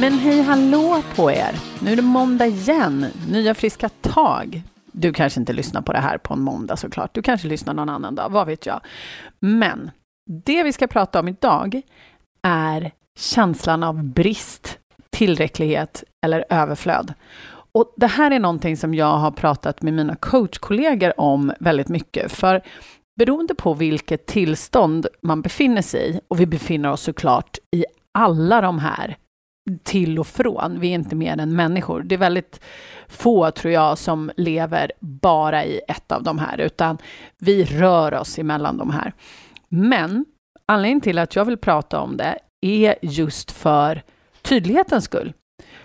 Men hej hallå på er! Nu är det måndag igen, nya friska tag. Du kanske inte lyssnar på det här på en måndag såklart. Du kanske lyssnar någon annan dag, vad vet jag. Men det vi ska prata om idag är känslan av brist, tillräcklighet eller överflöd. Och det här är någonting som jag har pratat med mina coachkollegor om väldigt mycket. För beroende på vilket tillstånd man befinner sig i, och vi befinner oss såklart i alla de här till och från. Vi är inte mer än människor. Det är väldigt få, tror jag, som lever bara i ett av de här, utan vi rör oss emellan de här. Men anledningen till att jag vill prata om det är just för tydlighetens skull.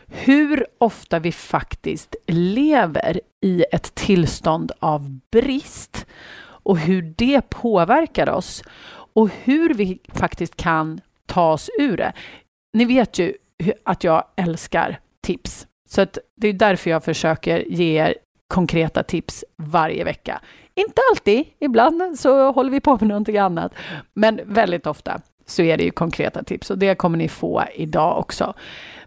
Hur ofta vi faktiskt lever i ett tillstånd av brist och hur det påverkar oss och hur vi faktiskt kan ta oss ur det. Ni vet ju att jag älskar tips. Så att det är därför jag försöker ge er konkreta tips varje vecka. Inte alltid, ibland så håller vi på med någonting annat, men väldigt ofta så är det ju konkreta tips och det kommer ni få idag också.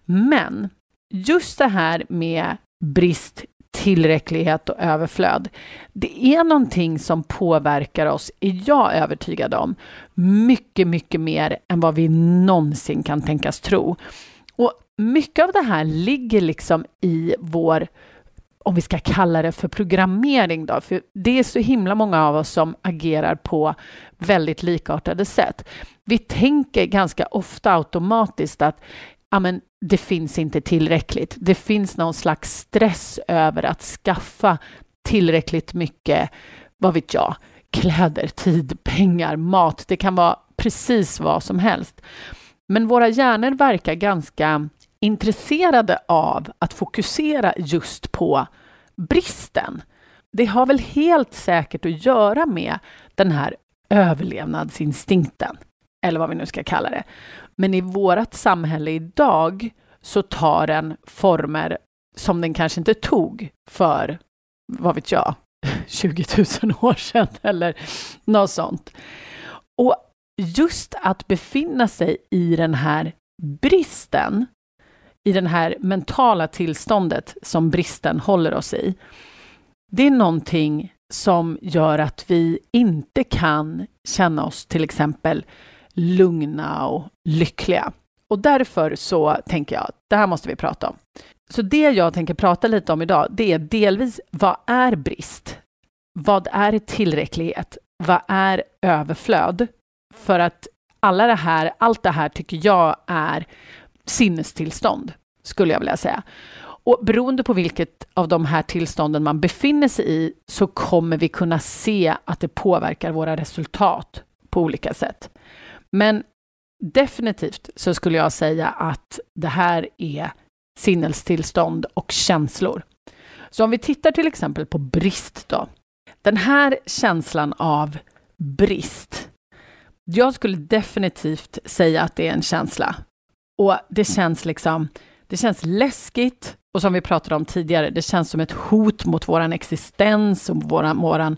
Men just det här med brist, tillräcklighet och överflöd, det är någonting som påverkar oss, är jag övertygad om, mycket, mycket mer än vad vi någonsin kan tänkas tro. Och mycket av det här ligger liksom i vår om vi ska kalla det för programmering då, för det är så himla många av oss som agerar på väldigt likartade sätt. Vi tänker ganska ofta automatiskt att ja, men det finns inte tillräckligt. Det finns någon slags stress över att skaffa tillräckligt mycket, vad vet jag, kläder, tid, pengar, mat. Det kan vara precis vad som helst. Men våra hjärnor verkar ganska intresserade av att fokusera just på bristen. Det har väl helt säkert att göra med den här överlevnadsinstinkten, eller vad vi nu ska kalla det. Men i vårt samhälle idag så tar den former som den kanske inte tog för, vad vet jag, 20 000 år sedan eller något sånt. Och just att befinna sig i den här bristen, i det här mentala tillståndet som bristen håller oss i, det är någonting som gör att vi inte kan känna oss till exempel lugna och lyckliga. Och därför så tänker jag, det här måste vi prata om. Så det jag tänker prata lite om idag, det är delvis vad är brist? Vad är tillräcklighet? Vad är överflöd? För att alla det här, allt det här tycker jag är sinnestillstånd, skulle jag vilja säga. Och beroende på vilket av de här tillstånden man befinner sig i så kommer vi kunna se att det påverkar våra resultat på olika sätt. Men definitivt så skulle jag säga att det här är sinnestillstånd och känslor. Så om vi tittar till exempel på brist då. Den här känslan av brist jag skulle definitivt säga att det är en känsla. Och det känns liksom, det känns läskigt och som vi pratade om tidigare, det känns som ett hot mot vår existens och våran, våran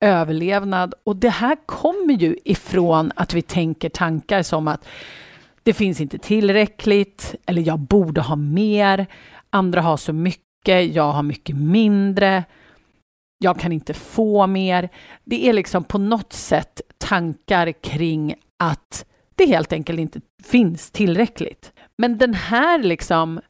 överlevnad. Och det här kommer ju ifrån att vi tänker tankar som att det finns inte tillräckligt, eller jag borde ha mer, andra har så mycket, jag har mycket mindre jag kan inte få mer. Det är liksom på något sätt tankar kring att det helt enkelt inte finns tillräckligt. Men den här liksom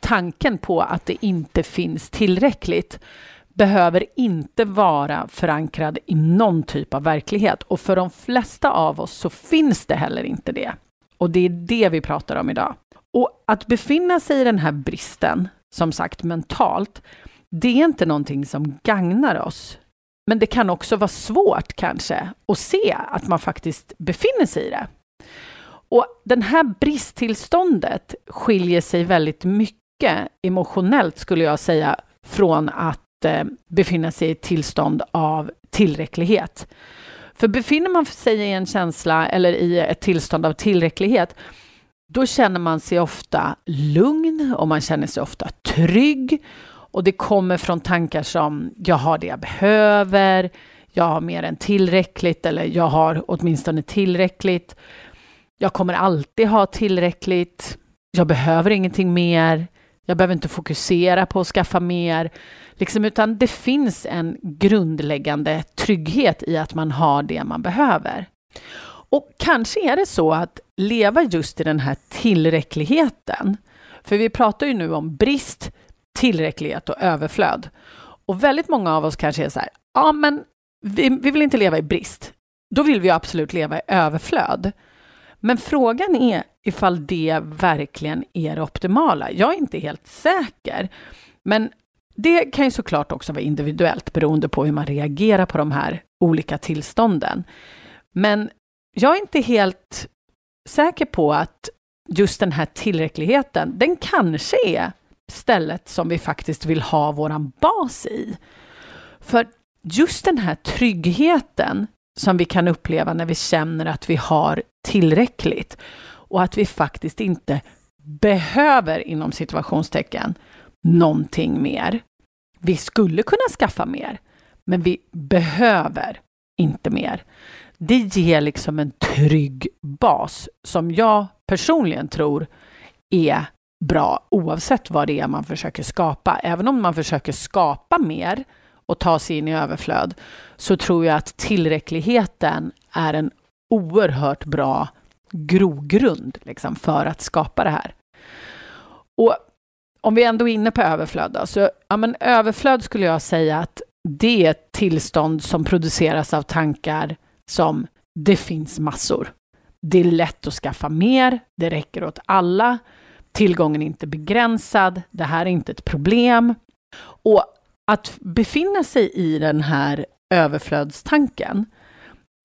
tanken på att det inte finns tillräckligt behöver inte vara förankrad i någon typ av verklighet. Och för de flesta av oss så finns det heller inte det. Och det är det vi pratar om idag. Och att befinna sig i den här bristen, som sagt mentalt, det är inte någonting som gagnar oss. Men det kan också vara svårt kanske att se att man faktiskt befinner sig i det. Och den här bristtillståndet skiljer sig väldigt mycket emotionellt, skulle jag säga, från att eh, befinna sig i ett tillstånd av tillräcklighet. För befinner man sig i en känsla eller i ett tillstånd av tillräcklighet, då känner man sig ofta lugn och man känner sig ofta trygg. Och det kommer från tankar som jag har det jag behöver, jag har mer än tillräckligt eller jag har åtminstone tillräckligt. Jag kommer alltid ha tillräckligt. Jag behöver ingenting mer. Jag behöver inte fokusera på att skaffa mer. Liksom, utan det finns en grundläggande trygghet i att man har det man behöver. Och kanske är det så att leva just i den här tillräckligheten, för vi pratar ju nu om brist, tillräcklighet och överflöd. Och väldigt många av oss kanske är så här, ja men vi, vi vill inte leva i brist. Då vill vi absolut leva i överflöd. Men frågan är ifall det verkligen är det optimala. Jag är inte helt säker. Men det kan ju såklart också vara individuellt beroende på hur man reagerar på de här olika tillstånden. Men jag är inte helt säker på att just den här tillräckligheten, den kanske är stället som vi faktiskt vill ha våran bas i. För just den här tryggheten som vi kan uppleva när vi känner att vi har tillräckligt och att vi faktiskt inte behöver, inom situationstecken, någonting mer. Vi skulle kunna skaffa mer, men vi behöver inte mer. Det ger liksom en trygg bas som jag personligen tror är bra oavsett vad det är man försöker skapa. Även om man försöker skapa mer och ta sig in i överflöd så tror jag att tillräckligheten är en oerhört bra grogrund liksom, för att skapa det här. Och om vi ändå är inne på överflöd, då, så ja, men överflöd skulle jag säga att det är ett tillstånd som produceras av tankar som det finns massor. Det är lätt att skaffa mer, det räcker åt alla, tillgången är inte begränsad, det här är inte ett problem. Och att befinna sig i den här överflödstanken,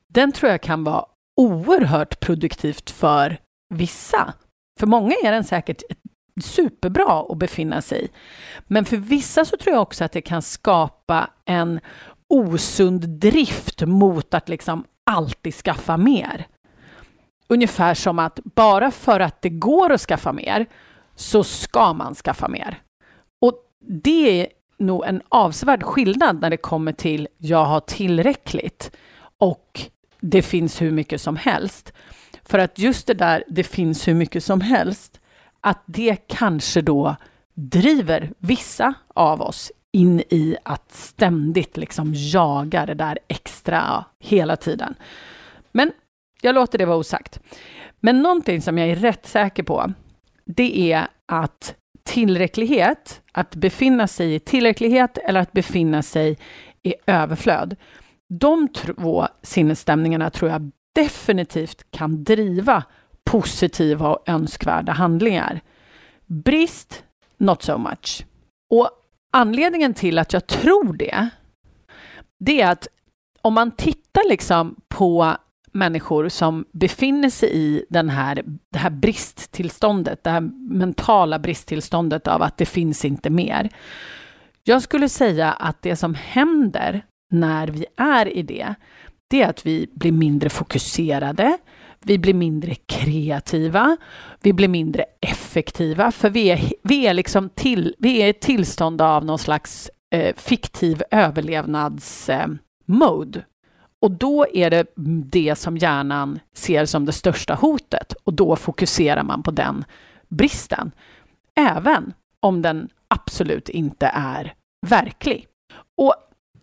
den tror jag kan vara oerhört produktivt för vissa. För många är den säkert superbra att befinna sig i. Men för vissa så tror jag också att det kan skapa en osund drift mot att liksom alltid skaffa mer. Ungefär som att bara för att det går att skaffa mer så ska man skaffa mer. Och det är nog en avsevärd skillnad när det kommer till jag har tillräckligt och det finns hur mycket som helst. För att just det där, det finns hur mycket som helst, att det kanske då driver vissa av oss in i att ständigt liksom jaga det där extra hela tiden. Men jag låter det vara osagt. Men någonting som jag är rätt säker på, det är att tillräcklighet, att befinna sig i tillräcklighet eller att befinna sig i överflöd, de två sinnesstämningarna tror jag definitivt kan driva positiva och önskvärda handlingar. Brist, not so much. Och anledningen till att jag tror det, det är att om man tittar liksom på människor som befinner sig i den här, det här bristtillståndet, det här mentala bristtillståndet av att det finns inte mer. Jag skulle säga att det som händer när vi är i det, det är att vi blir mindre fokuserade, vi blir mindre kreativa, vi blir mindre effektiva, för vi är, vi är, liksom till, vi är i ett tillstånd av någon slags eh, fiktiv överlevnadsmode. Eh, och då är det det som hjärnan ser som det största hotet och då fokuserar man på den bristen. Även om den absolut inte är verklig. Och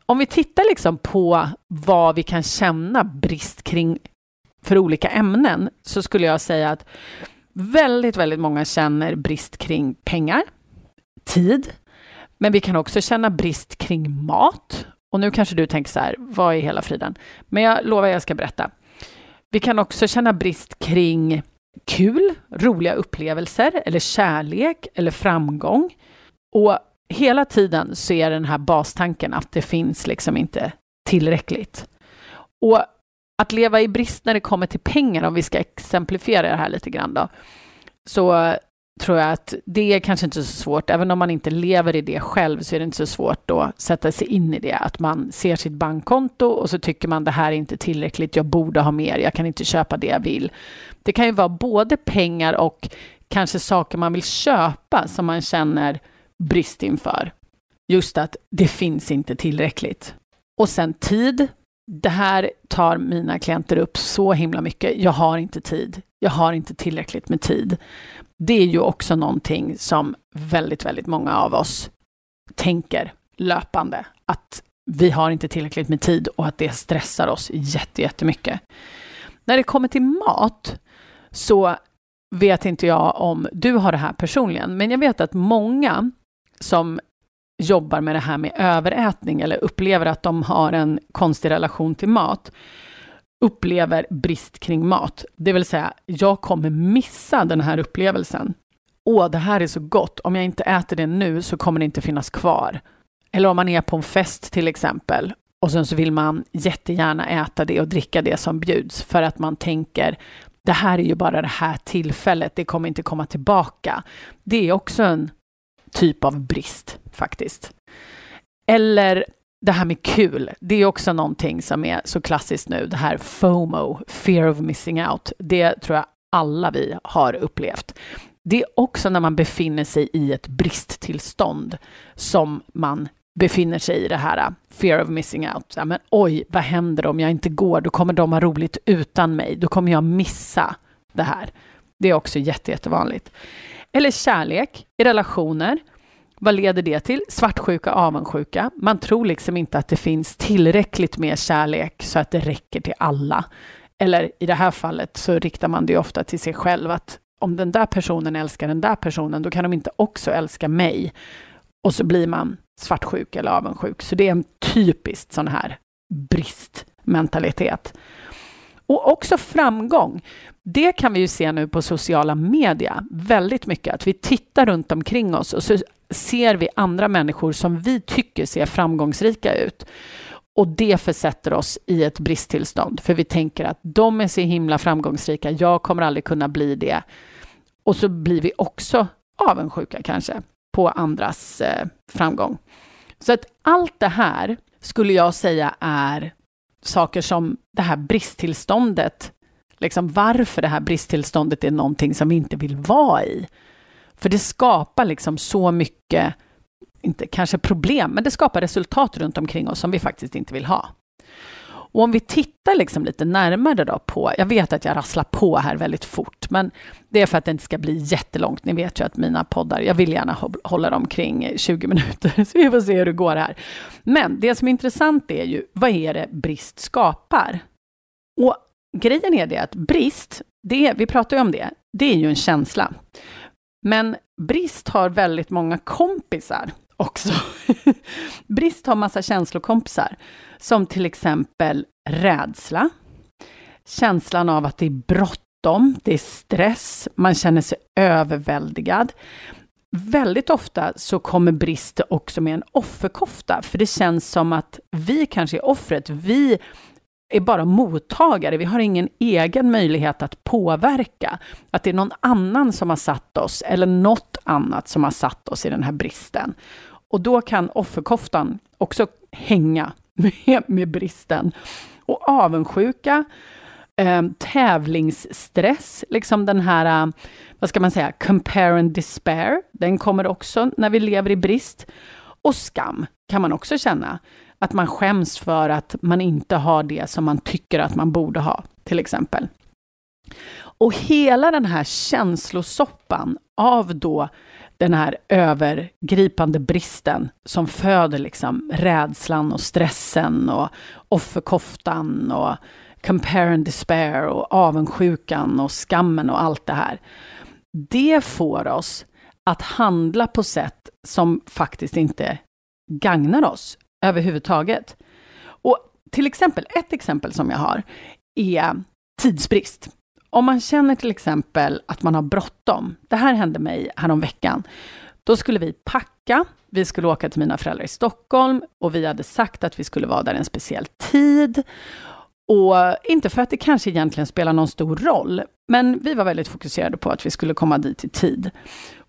om vi tittar liksom på vad vi kan känna brist kring för olika ämnen så skulle jag säga att väldigt, väldigt många känner brist kring pengar, tid, men vi kan också känna brist kring mat. Och nu kanske du tänker så här, vad är hela friden? Men jag lovar, jag ska berätta. Vi kan också känna brist kring kul, roliga upplevelser eller kärlek eller framgång. Och hela tiden så är den här bastanken att det finns liksom inte tillräckligt. Och att leva i brist när det kommer till pengar, om vi ska exemplifiera det här lite grann då, så tror jag att det är kanske inte så svårt, även om man inte lever i det själv, så är det inte så svårt att sätta sig in i det, att man ser sitt bankkonto och så tycker man det här är inte tillräckligt, jag borde ha mer, jag kan inte köpa det jag vill. Det kan ju vara både pengar och kanske saker man vill köpa som man känner brist inför. Just att det finns inte tillräckligt. Och sen tid. Det här tar mina klienter upp så himla mycket. Jag har inte tid. Jag har inte tillräckligt med tid. Det är ju också någonting som väldigt, väldigt många av oss tänker löpande. Att vi har inte tillräckligt med tid och att det stressar oss jättemycket. När det kommer till mat så vet inte jag om du har det här personligen, men jag vet att många som jobbar med det här med överätning eller upplever att de har en konstig relation till mat, upplever brist kring mat. Det vill säga, jag kommer missa den här upplevelsen. Åh, det här är så gott. Om jag inte äter det nu så kommer det inte finnas kvar. Eller om man är på en fest till exempel och sen så vill man jättegärna äta det och dricka det som bjuds för att man tänker det här är ju bara det här tillfället, det kommer inte komma tillbaka. Det är också en typ av brist faktiskt. Eller det här med kul, det är också någonting som är så klassiskt nu, det här FOMO, fear of missing out. Det tror jag alla vi har upplevt. Det är också när man befinner sig i ett bristtillstånd som man befinner sig i det här äh, fear of missing out. Ja, men oj, vad händer om jag inte går? Då kommer de ha roligt utan mig. Då kommer jag missa det här. Det är också jätte, jättevanligt. Eller kärlek i relationer. Vad leder det till? Svartsjuka, avundsjuka. Man tror liksom inte att det finns tillräckligt med kärlek så att det räcker till alla. Eller i det här fallet så riktar man det ofta till sig själv att om den där personen älskar den där personen, då kan de inte också älska mig. Och så blir man svartsjuk eller avundsjuk. Så det är en typisk sån här bristmentalitet. Och också framgång. Det kan vi ju se nu på sociala media väldigt mycket, att vi tittar runt omkring oss och så ser vi andra människor som vi tycker ser framgångsrika ut. Och det försätter oss i ett bristtillstånd, för vi tänker att de är så himla framgångsrika, jag kommer aldrig kunna bli det. Och så blir vi också avundsjuka kanske på andras eh, framgång. Så att allt det här skulle jag säga är saker som det här bristtillståndet, liksom varför det här bristtillståndet är någonting som vi inte vill vara i. För det skapar liksom så mycket, inte kanske problem, men det skapar resultat runt omkring oss som vi faktiskt inte vill ha. Och om vi tittar liksom lite närmare då på, jag vet att jag rasslar på här väldigt fort, men det är för att det inte ska bli jättelångt. Ni vet ju att mina poddar, jag vill gärna hålla dem kring 20 minuter, så vi får se hur det går här. Men det som är intressant är ju, vad är det brist skapar? Och grejen är det att brist, det, vi pratar ju om det, det är ju en känsla. Men brist har väldigt många kompisar också. brist har massa känslokompisar, som till exempel rädsla, känslan av att det är bråttom, det är stress, man känner sig överväldigad. Väldigt ofta så kommer brist också med en offerkofta, för det känns som att vi kanske är offret. Vi är bara mottagare. Vi har ingen egen möjlighet att påverka. Att det är någon annan som har satt oss, eller något annat som har satt oss i den här bristen. Och då kan offerkoftan också hänga med, med bristen. Och avundsjuka, eh, tävlingsstress, liksom den här, eh, vad ska man säga, compare and despair, den kommer också när vi lever i brist. Och skam kan man också känna, att man skäms för att man inte har det som man tycker att man borde ha, till exempel. Och hela den här känslosoppan av då den här övergripande bristen som föder liksom rädslan och stressen och offerkoftan och compare and despair och avundsjukan och skammen och allt det här. Det får oss att handla på sätt som faktiskt inte gagnar oss överhuvudtaget. Och till exempel, ett exempel som jag har är tidsbrist. Om man känner till exempel att man har bråttom. Det här hände mig häromveckan. Då skulle vi packa. Vi skulle åka till mina föräldrar i Stockholm och vi hade sagt att vi skulle vara där en speciell tid. Och inte för att det kanske egentligen spelar någon stor roll, men vi var väldigt fokuserade på att vi skulle komma dit i tid.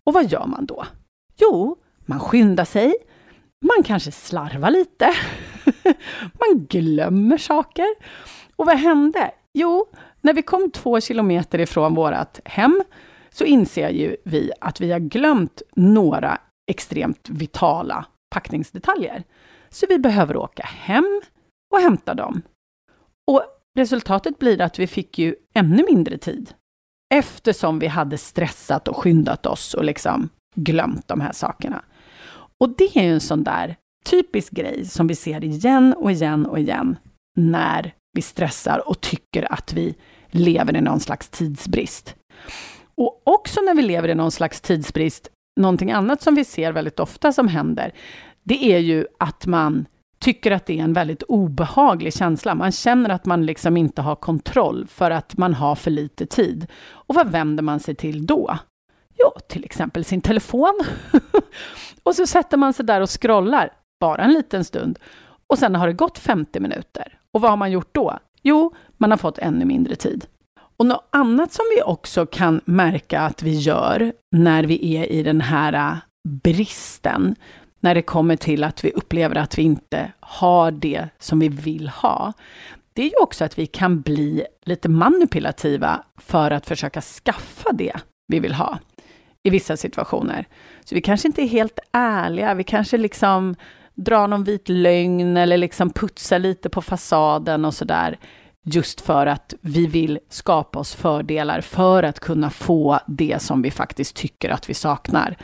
Och vad gör man då? Jo, man skyndar sig, man kanske slarvar lite, man glömmer saker. Och vad hände? Jo, när vi kom två kilometer ifrån vårt hem så inser ju vi att vi har glömt några extremt vitala packningsdetaljer. Så vi behöver åka hem och hämta dem. Och resultatet blir att vi fick ju ännu mindre tid. Eftersom vi hade stressat och skyndat oss och liksom glömt de här sakerna. Och det är ju en sån där typisk grej som vi ser igen och igen och igen när vi stressar och tycker att vi lever i någon slags tidsbrist. Och också när vi lever i någon slags tidsbrist, någonting annat som vi ser väldigt ofta som händer, det är ju att man tycker att det är en väldigt obehaglig känsla. Man känner att man liksom inte har kontroll för att man har för lite tid. Och vad vänder man sig till då? Jo, till exempel sin telefon. och så sätter man sig där och scrollar, bara en liten stund. Och sen har det gått 50 minuter. Och vad har man gjort då? Jo, man har fått ännu mindre tid. Och något annat som vi också kan märka att vi gör när vi är i den här äh, bristen, när det kommer till att vi upplever att vi inte har det som vi vill ha, det är ju också att vi kan bli lite manipulativa för att försöka skaffa det vi vill ha i vissa situationer. Så vi kanske inte är helt ärliga, vi kanske liksom drar någon vit lögn eller liksom putsar lite på fasaden och sådär. Just för att vi vill skapa oss fördelar för att kunna få det som vi faktiskt tycker att vi saknar.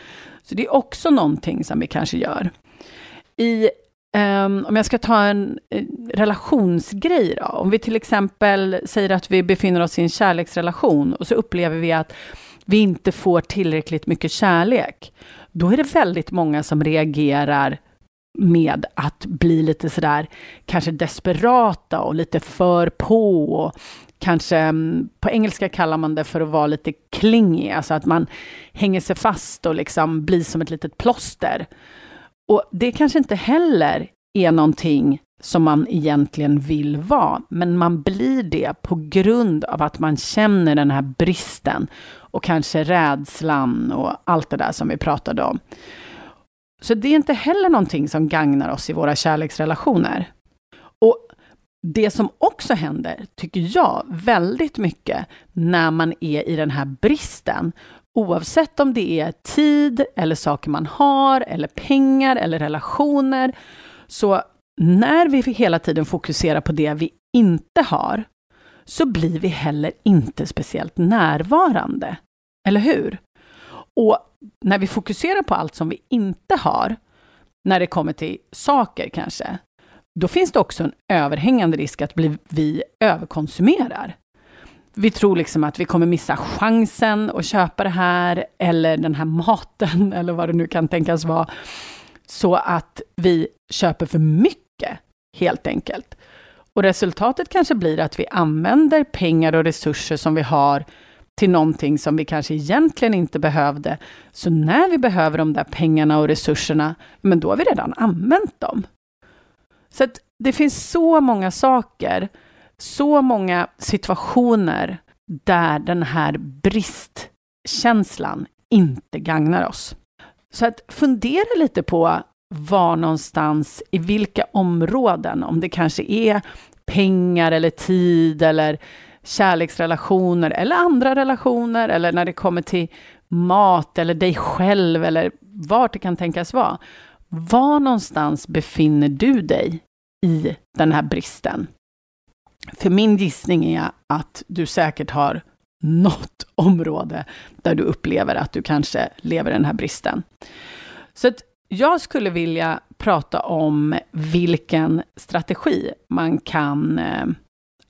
Så det är också någonting som vi kanske gör. I, um, om jag ska ta en eh, relationsgrej då, om vi till exempel säger att vi befinner oss i en kärleksrelation och så upplever vi att vi inte får tillräckligt mycket kärlek. Då är det väldigt många som reagerar med att bli lite sådär kanske desperata och lite för på. Och kanske mm, på engelska kallar man det för att vara lite klingig, alltså att man hänger sig fast och liksom blir som ett litet plåster. Och det kanske inte heller är någonting som man egentligen vill vara, men man blir det på grund av att man känner den här bristen och kanske rädslan och allt det där som vi pratade om. Så det är inte heller någonting som gagnar oss i våra kärleksrelationer. Och det som också händer, tycker jag, väldigt mycket när man är i den här bristen, oavsett om det är tid eller saker man har, eller pengar eller relationer, så när vi hela tiden fokuserar på det vi inte har, så blir vi heller inte speciellt närvarande. Eller hur? Och när vi fokuserar på allt som vi inte har, när det kommer till saker kanske, då finns det också en överhängande risk att vi överkonsumerar. Vi tror liksom att vi kommer missa chansen att köpa det här, eller den här maten, eller vad det nu kan tänkas vara, så att vi köper för mycket, helt enkelt. Och resultatet kanske blir att vi använder pengar och resurser som vi har till någonting som vi kanske egentligen inte behövde. Så när vi behöver de där pengarna och resurserna, men då har vi redan använt dem. Så att det finns så många saker, så många situationer där den här bristkänslan inte gagnar oss. Så att fundera lite på var någonstans, i vilka områden, om det kanske är pengar eller tid eller kärleksrelationer eller andra relationer eller när det kommer till mat eller dig själv eller vart det kan tänkas vara. Var någonstans befinner du dig i den här bristen? För min gissning är att du säkert har något område där du upplever att du kanske lever i den här bristen. Så att jag skulle vilja prata om vilken strategi man kan eh,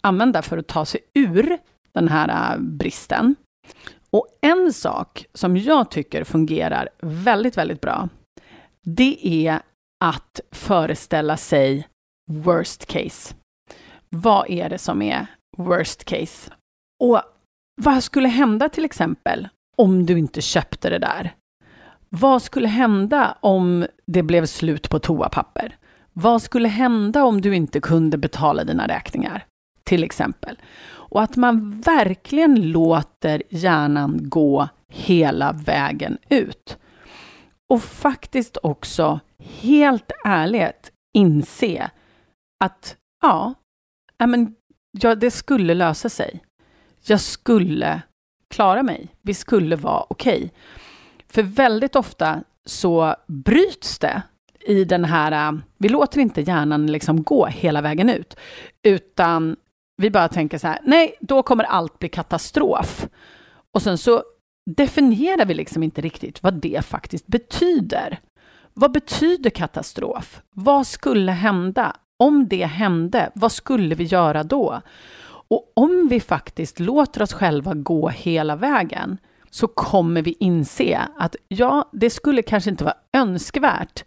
använda för att ta sig ur den här eh, bristen. Och en sak som jag tycker fungerar väldigt, väldigt bra, det är att föreställa sig worst case. Vad är det som är worst case? Och vad skulle hända till exempel om du inte köpte det där? Vad skulle hända om det blev slut på toapapper? Vad skulle hända om du inte kunde betala dina räkningar? till exempel. Och att man verkligen låter hjärnan gå hela vägen ut. Och faktiskt också helt ärligt inse att ja, men, ja, det skulle lösa sig. Jag skulle klara mig. Vi skulle vara okej. Okay. För väldigt ofta så bryts det i den här, äh, vi låter inte hjärnan liksom gå hela vägen ut, utan vi bara tänker så här, nej, då kommer allt bli katastrof. Och sen så definierar vi liksom inte riktigt vad det faktiskt betyder. Vad betyder katastrof? Vad skulle hända? Om det hände, vad skulle vi göra då? Och om vi faktiskt låter oss själva gå hela vägen så kommer vi inse att ja, det skulle kanske inte vara önskvärt,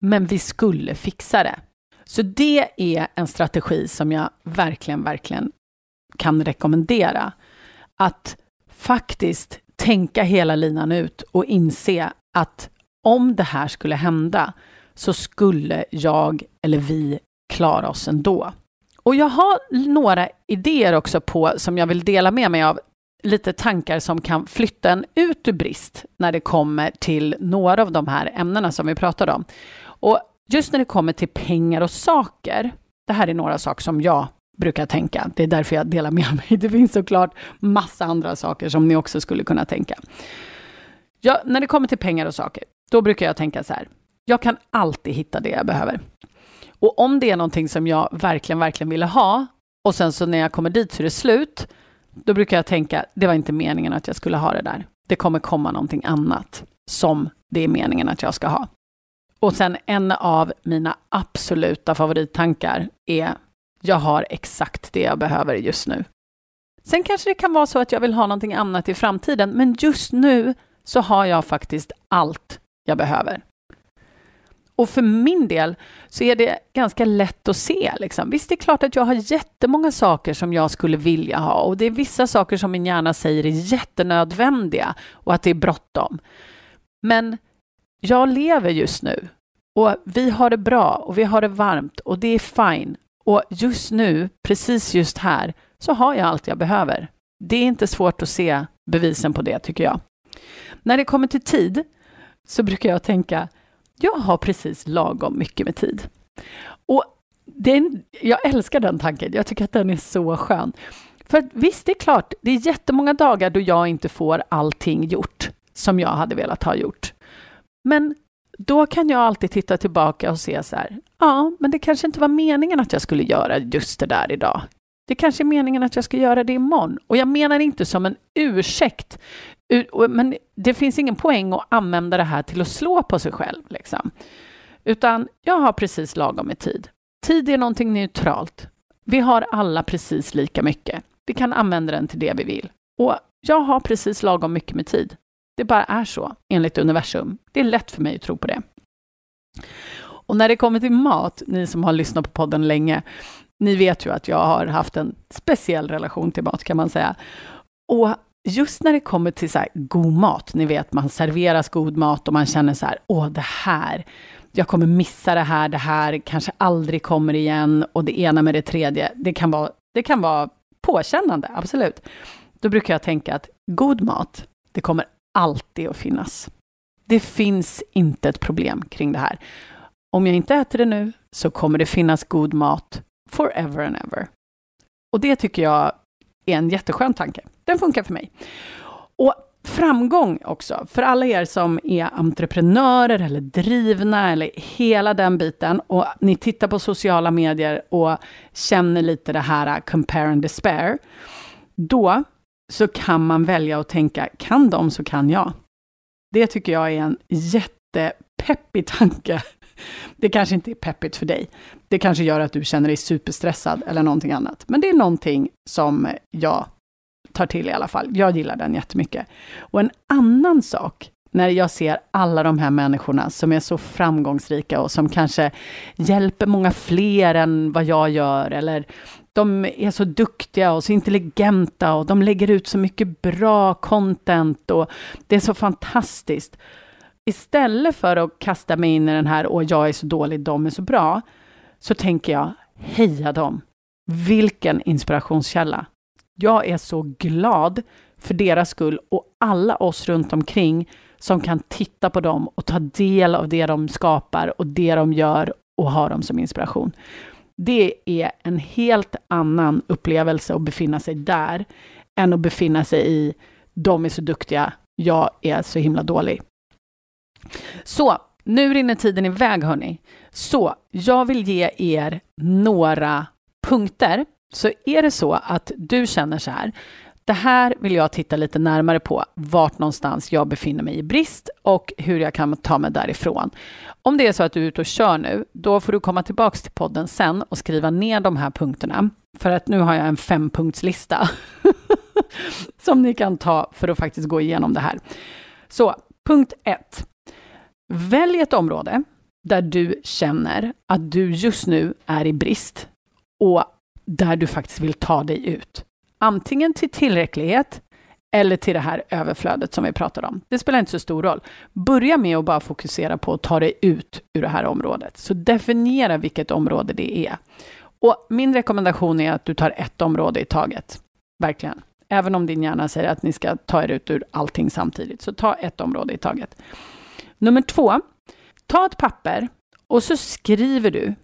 men vi skulle fixa det. Så det är en strategi som jag verkligen, verkligen kan rekommendera. Att faktiskt tänka hela linan ut och inse att om det här skulle hända så skulle jag eller vi klara oss ändå. Och jag har några idéer också på som jag vill dela med mig av lite tankar som kan flytta en ut ur brist när det kommer till några av de här ämnena som vi pratade om. Och just när det kommer till pengar och saker, det här är några saker som jag brukar tänka. Det är därför jag delar med mig. Det finns såklart massa andra saker som ni också skulle kunna tänka. Ja, när det kommer till pengar och saker, då brukar jag tänka så här. Jag kan alltid hitta det jag behöver. Och om det är någonting som jag verkligen, verkligen ville ha och sen så när jag kommer dit så är det slut, då brukar jag tänka, det var inte meningen att jag skulle ha det där. Det kommer komma någonting annat som det är meningen att jag ska ha. Och sen en av mina absoluta favorittankar är, jag har exakt det jag behöver just nu. Sen kanske det kan vara så att jag vill ha någonting annat i framtiden, men just nu så har jag faktiskt allt jag behöver. Och för min del så är det ganska lätt att se. Liksom. Visst, det är klart att jag har jättemånga saker som jag skulle vilja ha och det är vissa saker som min hjärna säger är jättenödvändiga och att det är bråttom. Men jag lever just nu och vi har det bra och vi har det varmt och det är fine. Och just nu, precis just här, så har jag allt jag behöver. Det är inte svårt att se bevisen på det, tycker jag. När det kommer till tid så brukar jag tänka, jag har precis lagom mycket med tid. Och den, jag älskar den tanken, jag tycker att den är så skön. För visst, det är klart, det är jättemånga dagar då jag inte får allting gjort som jag hade velat ha gjort. Men då kan jag alltid titta tillbaka och se så här, ja, men det kanske inte var meningen att jag skulle göra just det där idag. Det kanske är meningen att jag ska göra det imorgon. Och jag menar inte som en ursäkt, men det finns ingen poäng att använda det här till att slå på sig själv. Liksom. Utan jag har precis lagom med tid. Tid är någonting neutralt. Vi har alla precis lika mycket. Vi kan använda den till det vi vill. Och jag har precis lagom mycket med tid. Det bara är så, enligt universum. Det är lätt för mig att tro på det. Och när det kommer till mat, ni som har lyssnat på podden länge, ni vet ju att jag har haft en speciell relation till mat, kan man säga. Och just när det kommer till så här god mat, ni vet, man serveras god mat och man känner så här, åh, det här, jag kommer missa det här, det här kanske aldrig kommer igen och det ena med det tredje, det kan vara, det kan vara påkännande, absolut. Då brukar jag tänka att god mat, det kommer alltid att finnas. Det finns inte ett problem kring det här. Om jag inte äter det nu så kommer det finnas god mat forever and ever. Och det tycker jag är en jätteskön tanke. Den funkar för mig. Och framgång också, för alla er som är entreprenörer eller drivna eller hela den biten och ni tittar på sociala medier och känner lite det här äh, compare and despair. Då så kan man välja att tänka, kan de så kan jag. Det tycker jag är en jättepeppig tanke. Det kanske inte är peppigt för dig. Det kanske gör att du känner dig superstressad eller någonting annat. Men det är någonting som jag tar till i alla fall. Jag gillar den jättemycket. Och en annan sak, när jag ser alla de här människorna som är så framgångsrika och som kanske hjälper många fler än vad jag gör, eller de är så duktiga och så intelligenta och de lägger ut så mycket bra content och det är så fantastiskt. Istället för att kasta mig in i den här, och jag är så dålig, de är så bra, så tänker jag, heja dem. Vilken inspirationskälla! Jag är så glad för deras skull och alla oss runt omkring som kan titta på dem och ta del av det de skapar och det de gör och ha dem som inspiration. Det är en helt annan upplevelse att befinna sig där än att befinna sig i de är så duktiga, jag är så himla dålig. Så, nu rinner tiden iväg hörni. Så, jag vill ge er några punkter. Så är det så att du känner så här, det här vill jag titta lite närmare på, vart någonstans jag befinner mig i brist och hur jag kan ta mig därifrån. Om det är så att du är ute och kör nu, då får du komma tillbaks till podden sen och skriva ner de här punkterna. För att nu har jag en fempunktslista som ni kan ta för att faktiskt gå igenom det här. Så punkt ett. Välj ett område där du känner att du just nu är i brist och där du faktiskt vill ta dig ut. Antingen till tillräcklighet eller till det här överflödet som vi pratade om. Det spelar inte så stor roll. Börja med att bara fokusera på att ta dig ut ur det här området. Så definiera vilket område det är. Och min rekommendation är att du tar ett område i taget. Verkligen. Även om din hjärna säger att ni ska ta er ut ur allting samtidigt. Så ta ett område i taget. Nummer två. Ta ett papper och så skriver du,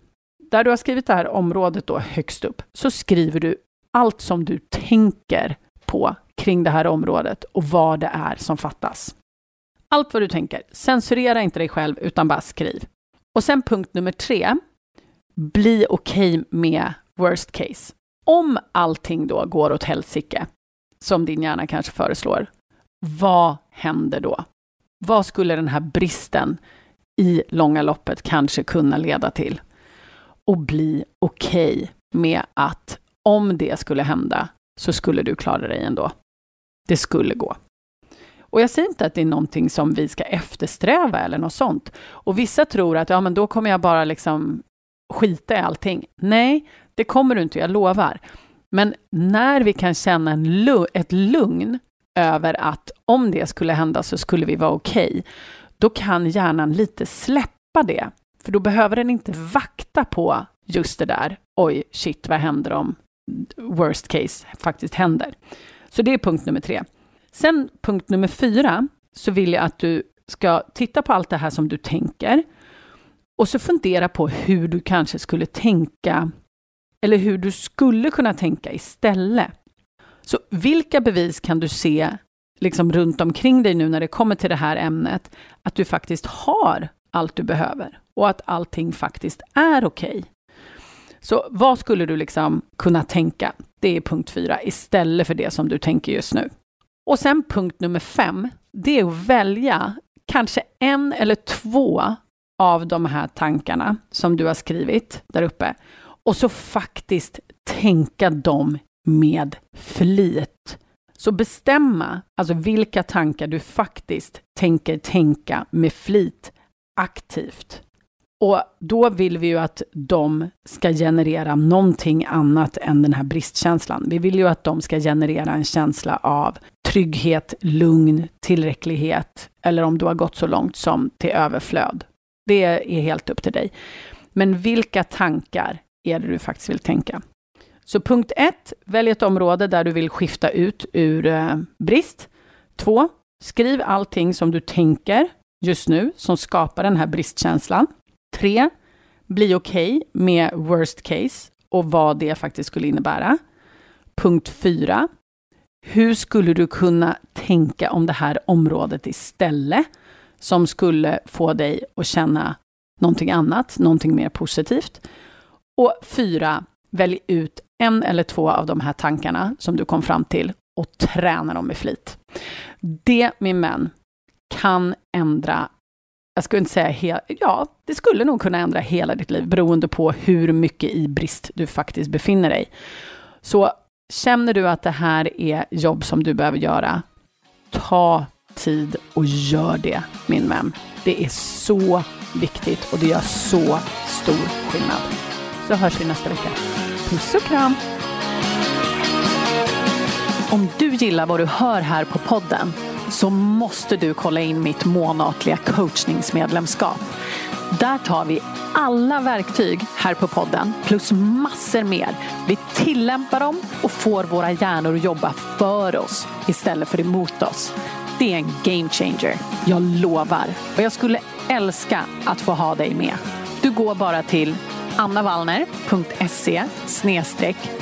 där du har skrivit det här området då högst upp, så skriver du allt som du tänker på kring det här området och vad det är som fattas. Allt vad du tänker. Censurera inte dig själv, utan bara skriv. Och sen punkt nummer tre. Bli okej okay med worst case. Om allting då går åt helsike, som din hjärna kanske föreslår, vad händer då? Vad skulle den här bristen i långa loppet kanske kunna leda till? Och bli okej okay med att om det skulle hända så skulle du klara dig ändå. Det skulle gå. Och jag säger inte att det är någonting som vi ska eftersträva eller något sånt. Och vissa tror att ja, men då kommer jag bara liksom skita i allting. Nej, det kommer du inte, jag lovar. Men när vi kan känna en, ett lugn över att om det skulle hända så skulle vi vara okej, okay, då kan hjärnan lite släppa det. För då behöver den inte vakta på just det där. Oj, shit, vad händer om worst case faktiskt händer? Så det är punkt nummer tre. Sen punkt nummer fyra, så vill jag att du ska titta på allt det här som du tänker och så fundera på hur du kanske skulle tänka eller hur du skulle kunna tänka istället. Så vilka bevis kan du se liksom runt omkring dig nu när det kommer till det här ämnet, att du faktiskt har allt du behöver och att allting faktiskt är okej. Okay. Så vad skulle du liksom kunna tänka? Det är punkt fyra, istället för det som du tänker just nu. Och sen punkt nummer fem, det är att välja kanske en eller två av de här tankarna som du har skrivit där uppe och så faktiskt tänka dem med flit. Så bestämma alltså vilka tankar du faktiskt tänker tänka med flit aktivt. Och då vill vi ju att de ska generera någonting annat än den här bristkänslan. Vi vill ju att de ska generera en känsla av trygghet, lugn, tillräcklighet eller om du har gått så långt som till överflöd. Det är helt upp till dig. Men vilka tankar är det du faktiskt vill tänka? Så punkt ett, välj ett område där du vill skifta ut ur eh, brist. Två, skriv allting som du tänker just nu som skapar den här bristkänslan. Tre, bli okej okay med worst case och vad det faktiskt skulle innebära. Punkt fyra, hur skulle du kunna tänka om det här området istället som skulle få dig att känna någonting annat, någonting mer positivt. Och fyra, välj ut en eller två av de här tankarna som du kom fram till och träna dem med flit. Det, min vän, kan ändra jag skulle inte säga hela, ja, det skulle nog kunna ändra hela ditt liv beroende på hur mycket i brist du faktiskt befinner dig. Så känner du att det här är jobb som du behöver göra, ta tid och gör det, min vän. Det är så viktigt och det gör så stor skillnad. Så hörs vi nästa vecka. Puss och kram! Om du gillar vad du hör här på podden så måste du kolla in mitt månatliga coachningsmedlemskap. Där tar vi alla verktyg här på podden plus massor mer. Vi tillämpar dem och får våra hjärnor att jobba för oss istället för emot oss. Det är en game changer. Jag lovar. Och jag skulle älska att få ha dig med. Du går bara till annavallner.se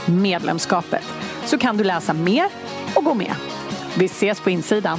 medlemskapet så kan du läsa mer och gå med. Vi ses på insidan.